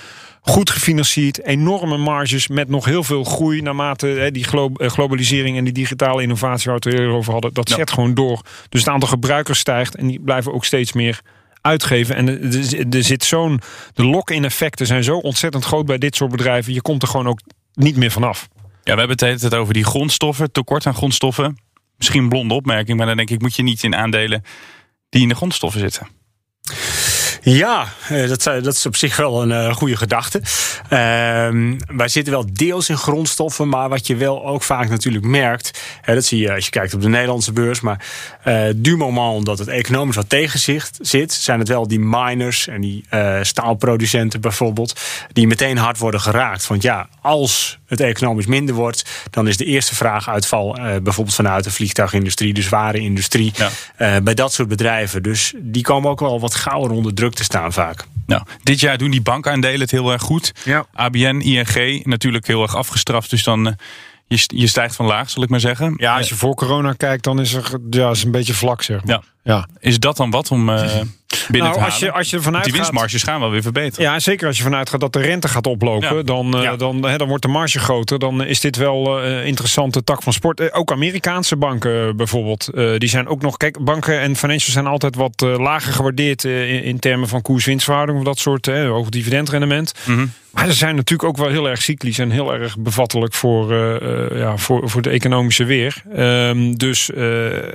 B: Goed gefinancierd, enorme marges met nog heel veel groei naarmate hè, die globalisering en die digitale innovatie waar we het over hadden. Dat zet gewoon door. Dus het aantal gebruikers stijgt en die blijven ook steeds meer uitgeven. En er zit zo'n. De lock-in effecten zijn zo ontzettend groot bij dit soort bedrijven. Je komt er gewoon ook niet meer vanaf.
A: Ja, we hebben het tijd over die grondstoffen, tekort aan grondstoffen. Misschien een blonde opmerking, maar dan denk ik, moet je niet in aandelen die in de grondstoffen zitten.
C: Ja, eh, dat, dat is op zich wel een uh, goede gedachte. Uh, wij zitten wel deels in grondstoffen, maar wat je wel ook vaak natuurlijk merkt, dat zie je als je kijkt op de Nederlandse beurs, maar uh, du moment dat het economisch wat tegenzicht zit, zijn het wel die miners en die staalproducenten bijvoorbeeld, die meteen hard worden geraakt. Want ja, als het economisch minder wordt, dan is de eerste vraag uitval bijvoorbeeld vanuit de vliegtuigindustrie, de zware industrie, ja. bij dat soort bedrijven. Dus die komen ook wel wat gauwer onder druk te staan vaak.
A: Nou, dit jaar doen die bankaandelen het heel erg goed. Ja. ABN, ING natuurlijk heel erg afgestraft. Dus dan uh, je, je stijgt van laag, zal ik maar zeggen.
B: Ja, als je voor corona kijkt, dan is er ja, is een beetje vlak, zeg maar.
A: Ja. Ja. Is dat dan wat om... Uh, binnen
B: nou, als je, als je vanuit
A: die winstmarges gaan wel weer verbeteren.
B: Ja, zeker als je vanuit gaat dat de rente gaat oplopen, dan, uh, dan, dan wordt de marge groter. Dan is dit wel een uh, interessante tak van sport. ook Amerikaanse banken bijvoorbeeld, die zijn ook nog. Kijk, banken en financials zijn altijd wat lager gewaardeerd in, in, termen van koers-winstverhouding of dat soort hoog dividendrendement. Mm maar ze zijn natuurlijk ook wel heel erg cyclisch en heel erg bevattelijk voor, ja, voor, voor de economische weer. Um, dus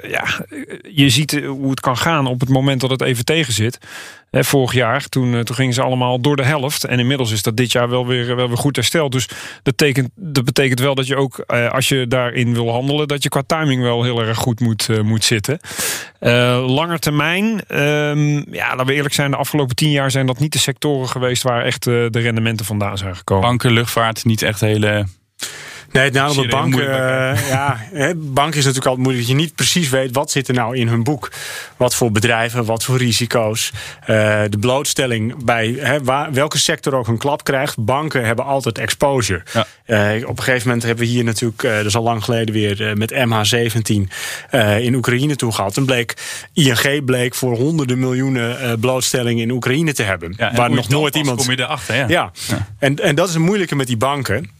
B: ja, je ziet hoe het kan gaan op het moment dat het even tegen zit. Vorig jaar, toen, toen gingen ze allemaal door de helft. En inmiddels is dat dit jaar wel weer, wel weer goed hersteld. Dus dat betekent, dat betekent wel dat je ook, als je daarin wil handelen, dat je qua timing wel heel erg goed moet, moet zitten. Uh, langer termijn, um, ja, laten we eerlijk zijn, de afgelopen tien jaar zijn dat niet de sectoren geweest waar echt de rendementen vandaan zijn gekomen.
A: Banken, luchtvaart, niet echt hele
C: Nee, het nadeel banken. Uh, ja, bank is natuurlijk altijd moeilijk. Dat je niet precies weet wat zit er nou in hun boek. Wat voor bedrijven, wat voor risico's. Uh, de blootstelling bij hè, waar, welke sector ook een klap krijgt. Banken hebben altijd exposure. Ja. Uh, op een gegeven moment hebben we hier natuurlijk, dat is al lang geleden weer, met MH17 in Oekraïne toe gehad. En bleek, ING bleek voor honderden miljoenen blootstelling in Oekraïne te hebben.
A: Ja, waar nog nooit iemand. Kom je erachter, ja.
C: ja. ja. En, en dat is een moeilijke met die banken.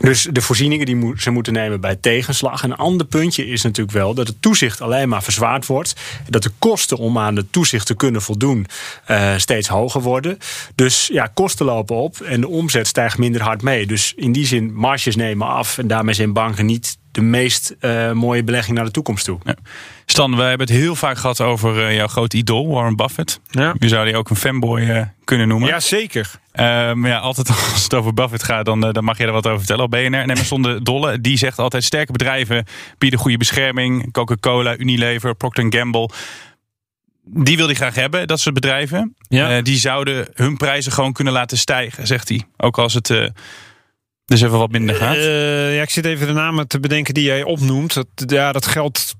C: Dus de voorzieningen die ze moeten nemen bij tegenslag. Een ander puntje is natuurlijk wel dat het toezicht alleen maar verzwaard wordt. Dat de kosten om aan het toezicht te kunnen voldoen uh, steeds hoger worden. Dus ja, kosten lopen op en de omzet stijgt minder hard mee. Dus in die zin, marges nemen af. En daarmee zijn banken niet de meest uh, mooie belegging naar de toekomst toe. Ja.
A: Stan, we hebben het heel vaak gehad over uh, jouw grote idool, Warren Buffett. Ja. Je zou die ook een fanboy uh, kunnen noemen.
B: Ja, zeker.
A: maar ja, altijd als het over Buffett gaat, dan, dan mag je er wat over vertellen op BNR. Nee, maar zonder dolle, die zegt altijd sterke bedrijven bieden goede bescherming. Coca-Cola, Unilever, Procter Gamble die wil hij graag hebben, dat soort bedrijven. Ja. die zouden hun prijzen gewoon kunnen laten stijgen, zegt hij. Ook als het uh, dus even wat minder gaat?
B: Uh, ja, ik zit even de namen te bedenken die jij opnoemt. Dat, ja, dat geldt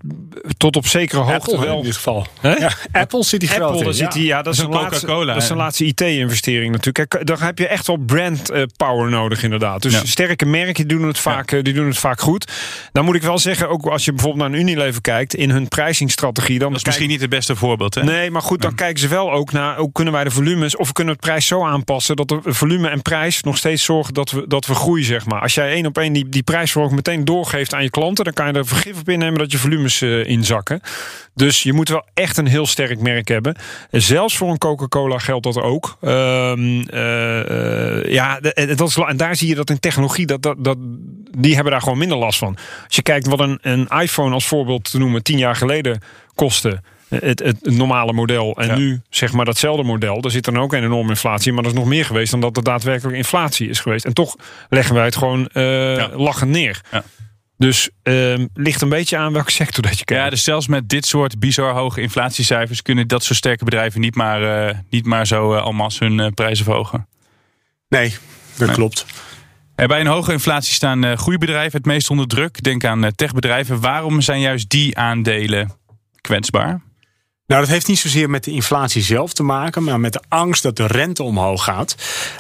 B: tot op zekere hoogte
C: Apple,
B: wel.
C: in dit geval. Ja, Apple zit die groot
B: Apple, zit die, ja, dat is een Coca-Cola. Dat is een laatste IT-investering natuurlijk. Kijk, dan heb je echt wel brand uh, power nodig inderdaad. Dus sterke merken doen het, vaak, uh, die doen het vaak goed. Dan moet ik wel zeggen, ook als je bijvoorbeeld naar een Unilever kijkt... in hun prijsingstrategie... Dan
A: dat is misschien niet het beste voorbeeld. Hè?
B: Nee, maar goed, dan kijken ze wel ook naar... hoe kunnen wij de volumes... of we kunnen het prijs zo aanpassen... dat de volume en prijs nog steeds zorgen dat we, dat we groeien zeg maar. Als jij één op één die, die prijsverhoging meteen doorgeeft aan je klanten, dan kan je er vergif op innemen dat je volumes uh, inzakken. Dus je moet wel echt een heel sterk merk hebben. Zelfs voor een Coca-Cola geldt dat ook. Um, uh, ja, dat is, en daar zie je dat in technologie, dat, dat, dat, die hebben daar gewoon minder last van. Als je kijkt wat een, een iPhone als voorbeeld te noemen, tien jaar geleden kostte het, het, normale model. En nu zeg maar datzelfde model. Daar zit dan ook een enorme inflatie. Maar dat is nog meer geweest dan dat er daadwerkelijk inflatie is geweest. En toch leggen wij het gewoon uh, ja. lachend neer. Ja. Dus uh, ligt een beetje aan welke sector dat je kijkt.
A: Ja, dus zelfs met dit soort bizar hoge inflatiecijfers kunnen dat soort sterke bedrijven niet maar, uh, niet maar zo uh, hun uh, prijzen verhogen.
C: Nee, dat nee. klopt.
A: Bij een hoge inflatie staan groeibedrijven het meest onder druk. Denk aan techbedrijven. Waarom zijn juist die aandelen kwetsbaar?
C: Nou, dat heeft niet zozeer met de inflatie zelf te maken, maar met de angst dat de rente omhoog gaat.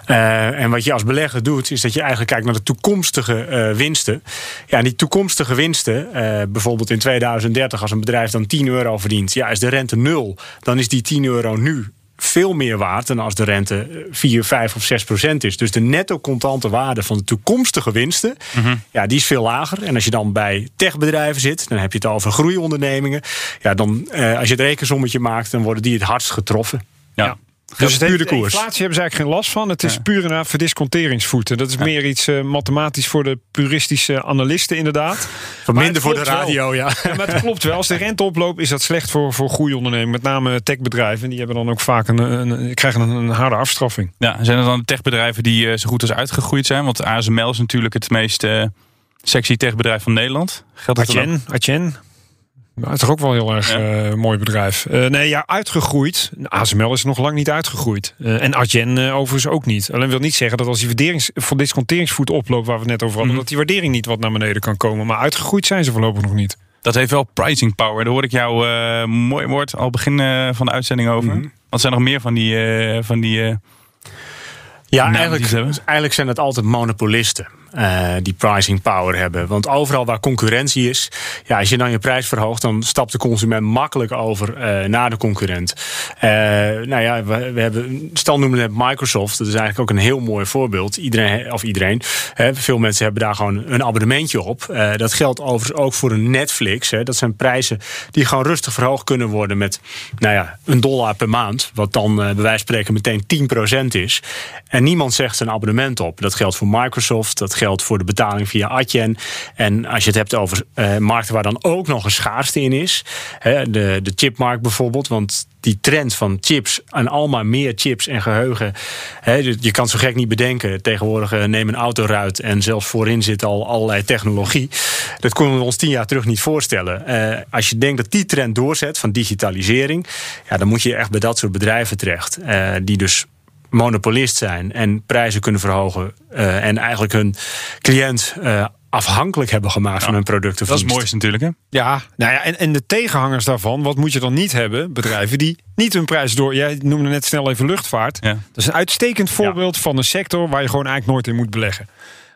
C: Uh, en wat je als belegger doet, is dat je eigenlijk kijkt naar de toekomstige uh, winsten. Ja, die toekomstige winsten, uh, bijvoorbeeld in 2030, als een bedrijf dan 10 euro verdient, ja, is de rente nul, dan is die 10 euro nu veel meer waard dan als de rente 4, 5 of 6 procent is. Dus de netto contante waarde van de toekomstige winsten, mm -hmm. ja, die is veel lager. En als je dan bij techbedrijven zit, dan heb je het over groeiondernemingen. Ja, dan uh, als je het rekensommetje maakt, dan worden die het hardst getroffen.
B: ja. ja. Dus het puur de koers. inflatie hebben ze eigenlijk geen last van. Het is ja. puur een verdisconteringsvoeten. Dat is ja. meer iets uh, mathematisch voor de puristische analisten inderdaad.
C: Van minder voor de radio, ja.
B: ja. Maar het klopt wel. Als de rente oploopt, is dat slecht voor, voor goede ondernemingen. Met name techbedrijven. Die hebben dan ook vaak een, een, krijgen een, een harde afstraffing.
A: Ja, zijn er dan techbedrijven die uh, zo goed als uitgegroeid zijn? Want ASML is natuurlijk het meest uh, sexy techbedrijf van Nederland.
B: Geldt dat Atjen. Nou, het is toch ook wel een heel erg ja. uh, mooi bedrijf. Uh, nee, ja, uitgegroeid. ASML is nog lang niet uitgegroeid. Uh, en Adyen overigens ook niet. Alleen wil niet zeggen dat als die disconteringsvoet oploopt... waar we het net over hadden... Mm. dat die waardering niet wat naar beneden kan komen. Maar uitgegroeid zijn ze voorlopig nog niet.
A: Dat heeft wel pricing power. Daar hoor ik jou mooi woord al begin van de uitzending over. Mm. Wat zijn nog meer van die... van die
C: ja, eigenlijk, eigenlijk zijn het altijd monopolisten. Uh, die pricing power hebben. Want overal waar concurrentie is, ja, als je dan je prijs verhoogt, dan stapt de consument makkelijk over uh, naar de concurrent. Uh, nou ja, we, hebben, stel noemen het Microsoft, dat is eigenlijk ook een heel mooi voorbeeld. Iedereen, of iedereen, veel mensen hebben daar gewoon een abonnementje op. dat geldt overigens ook voor een Netflix. Hè. Dat zijn prijzen die gewoon rustig verhoogd kunnen worden met, nou ja, een dollar per maand. Wat dan bij wijze van spreken meteen 10% is. En niemand zegt een abonnement op. Dat geldt voor Microsoft, dat geldt voor de betaling via Adyen. En als je het hebt over uh, markten waar dan ook nog een schaarste in is, hè, de, de chipmarkt bijvoorbeeld, want die trend van chips en allemaal meer chips en geheugen. Hè, je kan zo gek niet bedenken. Tegenwoordig uh, neem een autoruit en zelfs voorin zit al allerlei technologie. Dat konden we ons tien jaar terug niet voorstellen. Uh, als je denkt dat die trend doorzet van digitalisering, ja, dan moet je echt bij dat soort bedrijven terecht. Die dus monopolist zijn en prijzen kunnen verhogen uh, en eigenlijk hun cliënt uh, afhankelijk hebben gemaakt ja, van hun producten.
A: Dat is mooi natuurlijk, hè?
B: Ja, nou ja, en, en de tegenhangers daarvan, wat moet je dan niet hebben? Bedrijven die niet hun prijs door. Jij noemde net snel even luchtvaart. Ja. Dat is een uitstekend voorbeeld ja. van een sector waar je gewoon eigenlijk nooit in moet beleggen.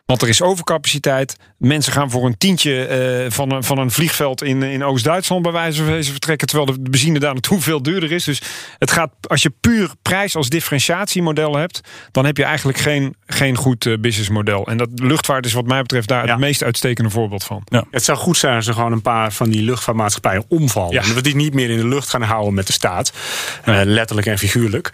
B: Want er is overcapaciteit. Mensen gaan voor een tientje uh, van, een, van een vliegveld in, in Oost-Duitsland bij wijze van vertrekken. Terwijl de benzine daar naartoe veel duurder is. Dus het gaat, als je puur prijs als differentiatiemodel hebt, dan heb je eigenlijk geen, geen goed uh, businessmodel. En dat luchtvaart is wat mij betreft daar ja. het meest uitstekende voorbeeld van.
C: Ja. Het zou goed zijn als er gewoon een paar van die luchtvaartmaatschappijen omvallen. Ja. En we die niet meer in de lucht gaan houden met de staat. Uh, letterlijk en figuurlijk.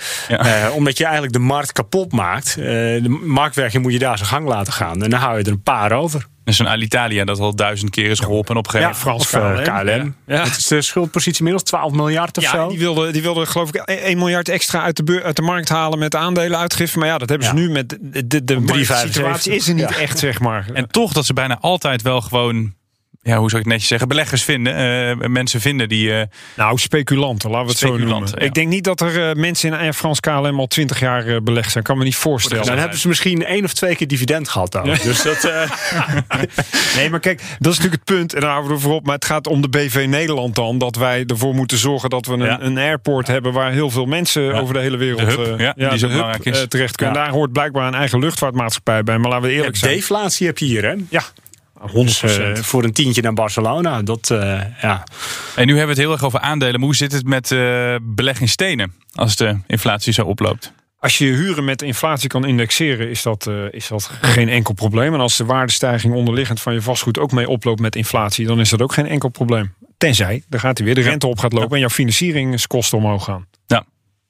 C: omdat je eigenlijk de markt kapot maakt. de marktwerking moet je daar zijn gang laten gaan. En En dan hou je er een paar over.
A: Dus zo'n Alitalia dat al duizend keer is geholpen en opgegeven.
C: Ja, Frans of, KLM.
B: Ja.
C: Het is de schuldpositie inmiddels 12 miljard of
B: Ja,
C: zo.
B: die wilden, die wilden geloof ik 1 miljard extra uit de, beur- uit de markt halen met aandelenuitgifte. Maar ja, dat hebben ze
C: Ja.
B: nu met de, de, de
C: Op 3,75.
B: situatie is er niet
C: Ja.
B: echt, zeg maar.
A: En toch dat ze bijna altijd wel gewoon, ja, hoe zou ik het netjes zeggen, beleggers vinden. eh, mensen vinden die. eh,
B: Nou, speculanten, laten we het zo noemen.
A: ja.
B: Ik denk niet dat er eh, mensen in Air France KLM al 20 jaar eh, belegd zijn. Kan me niet voorstellen.
C: Dan hebben ze misschien één of twee keer dividend gehad dan. Dus dat, eh,
B: Nee, maar kijk, dat is natuurlijk het punt. En daar houden we ervoor op. Maar het gaat om de BV Nederland dan. Dat wij ervoor moeten zorgen dat we een,
A: Ja.
B: een airport hebben... waar heel veel mensen
A: Ja.
B: over de hele wereld
A: De hub,
B: eh,
A: ja, die zo
B: de hub,
A: belangrijk is.
B: terecht kunnen.
C: Ja.
B: Daar hoort blijkbaar een eigen luchtvaartmaatschappij bij. Maar laten we eerlijk zijn.
C: deflatie heb je hier, hè?
B: Ja, 100
C: Dus, voor een tientje naar Barcelona. Dat, eh, ja.
A: En nu hebben we het heel erg over aandelen. Maar hoe zit het met beleg in stenen als de inflatie zo oploopt?
B: Als je je huren met inflatie kan indexeren, is dat, is dat geen enkel probleem. En als de waardestijging onderliggend van je vastgoed ook mee oploopt met inflatie, dan is dat ook geen enkel probleem. Tenzij, dan gaat hij weer de rente op gaat lopen en jouw financieringskosten omhoog gaan.
A: Ja,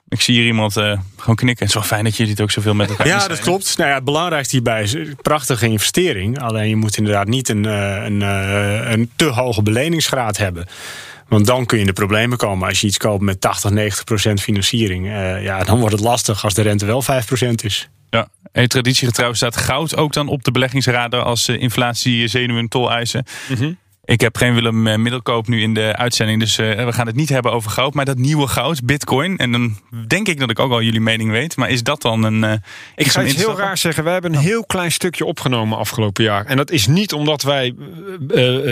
A: ik zie hier iemand eh, gewoon knikken. Het is wel fijn dat jullie het ook zoveel met elkaar
C: ja, dat klopt. Nou ja, het belangrijkste hierbij is een prachtige investering. Alleen je moet inderdaad niet een, eh, een, eh, een te hoge beleningsgraad hebben. Want dan kun je in de problemen komen. Als je iets koopt met 80, 90 procent financiering. eh, ja, dan wordt het lastig als de rente wel 5 procent is.
A: Ja. En traditiegetrouw staat goud ook dan op de beleggingsradar als eh, inflatie, zenuwen en toleisen. Ik heb geen Willem eh, Middelkoop nu in de uitzending, dus eh, we gaan het niet hebben over goud. Maar dat nieuwe goud, bitcoin, en dan denk ik dat ik ook al jullie mening weet. Maar is dat dan een... eh,
B: Ik ga iets heel raar zeggen. We hebben een heel klein stukje opgenomen afgelopen jaar. En dat is niet omdat wij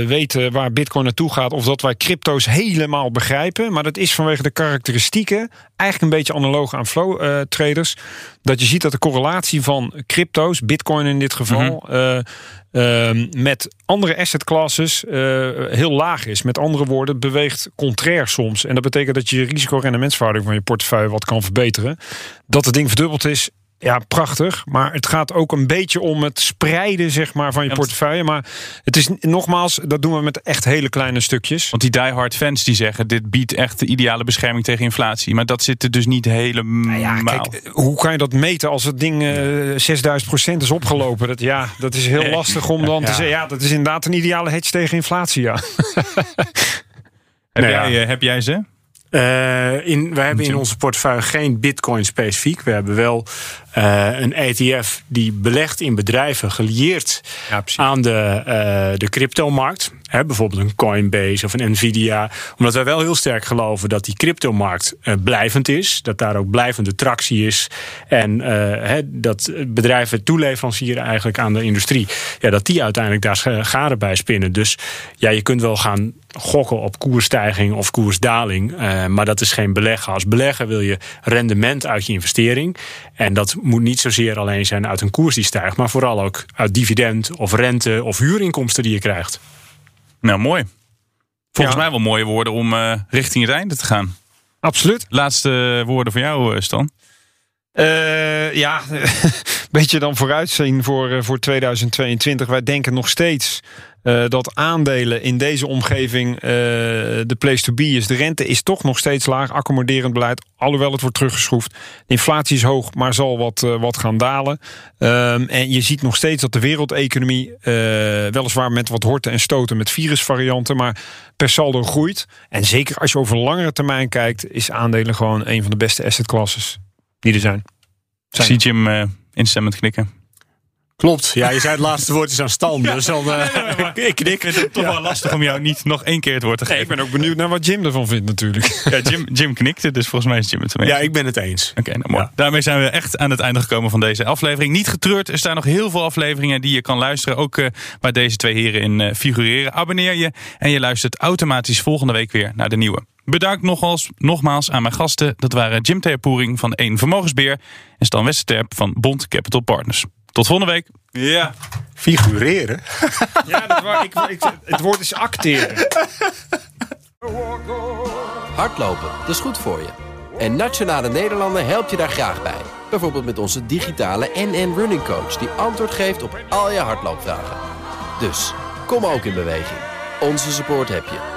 B: weten waar bitcoin naartoe gaat... of dat wij crypto's helemaal begrijpen. Maar dat is vanwege de karakteristieken... eigenlijk een beetje analoog aan flow traders. Dat je ziet dat de correlatie van crypto's, bitcoin in dit geval... eh, ehm, met andere asset classes eh, heel laag is. Met andere woorden, beweegt contrair soms. En dat betekent dat je risico-rendementsverhouding van je portefeuille wat kan verbeteren. Dat het ding verdubbeld is, ja, prachtig. Maar het gaat ook een beetje om het spreiden zeg maar, van je portefeuille. Maar het is nogmaals, dat doen we met echt hele kleine stukjes.
A: Want die diehard fans die zeggen, dit biedt echt de ideale bescherming tegen inflatie. Maar dat zit er dus niet helemaal.
B: Ja, kijk, hoe kan je dat meten als het ding eh 6000 procent is opgelopen? Dat, ja, dat is heel lastig om dan te zeggen. Ja, dat is inderdaad een ideale hedge tegen inflatie. Ja.
A: heb,
C: Nou
A: jij, eh, heb jij ze?
C: Eh, in, we hebben in onze portefeuille geen bitcoin specifiek. We hebben wel eh, een ETF die belegt in bedrijven gelieerd
B: Ja,
C: aan de, eh, de cryptomarkt. Hè, bijvoorbeeld een Coinbase of een Nvidia. Omdat wij wel heel sterk geloven dat die cryptomarkt eh, blijvend is. Dat daar ook blijvende tractie is. En eh, hè, dat bedrijven toeleverancieren eigenlijk aan de industrie. Ja, dat die uiteindelijk daar garen bij spinnen. Dus ja, je kunt wel gaan gokken op koersstijging of koersdaling. eh, maar dat is geen beleggen. Als belegger wil je rendement uit je investering. En dat moet niet zozeer alleen zijn uit een koers die stijgt. Maar vooral ook uit dividend of rente of huurinkomsten die je krijgt.
A: Nou, mooi. Volgens
B: Ja.
A: mij wel mooie woorden om eh, richting het einde te gaan.
B: Absoluut.
A: Laatste woorden voor jou, eh, Stan.
B: Eh, ja, beetje dan vooruitzien voor, eh, voor 2022. Wij denken nog steeds eh, dat aandelen in deze omgeving eh, de place to be is. De rente is toch nog steeds laag, accommoderend beleid, alhoewel het wordt teruggeschroefd. Inflatie is hoog, maar zal wat, wat gaan dalen. Ehm, en je ziet nog steeds dat de wereldeconomie, weliswaar met wat horten en stoten met virusvarianten, maar per saldo groeit. En zeker als je over langere termijn kijkt, is aandelen gewoon een van de beste asset classes die er zijn.
A: Ik zie Jim eh instemmend knikken.
C: Klopt. Ja, je zei het laatste woord is aan Stan. Dus dan, eh, ik knik.
A: Ik vind het toch wel lastig om jou niet nog één keer het woord te
B: Nee,
A: geven.
B: ik ben ook benieuwd naar wat Jim ervan vindt natuurlijk.
A: Ja, Jim, Jim knikte, dus volgens mij is Jim het ermee.
C: Ja, ik ben het eens.
A: Oké, nou mooi.
C: Ja.
A: Daarmee zijn we echt aan het einde gekomen van deze aflevering. Niet getreurd, er staan nog heel veel afleveringen die je kan luisteren. Ook eh, waar deze twee heren in eh, figureren. Abonneer je en je luistert automatisch volgende week weer naar de nieuwe. Bedankt nogmaals, nogmaals aan mijn gasten. Dat waren Jim Theapoering van 1 Vermogensbeheer en Stan Westerterp van Bond Capital Partners. Tot volgende week. Ja.
C: Figureren.
B: Ja, dat waar, ik, ik, het woord is acteren.
L: Hardlopen, dat is goed voor je. En Nationale Nederlanden helpt je daar graag bij. Bijvoorbeeld met onze digitale NN Running Coach... die antwoord geeft op al je hardloopvragen. Dus, kom ook in beweging. Onze support heb je.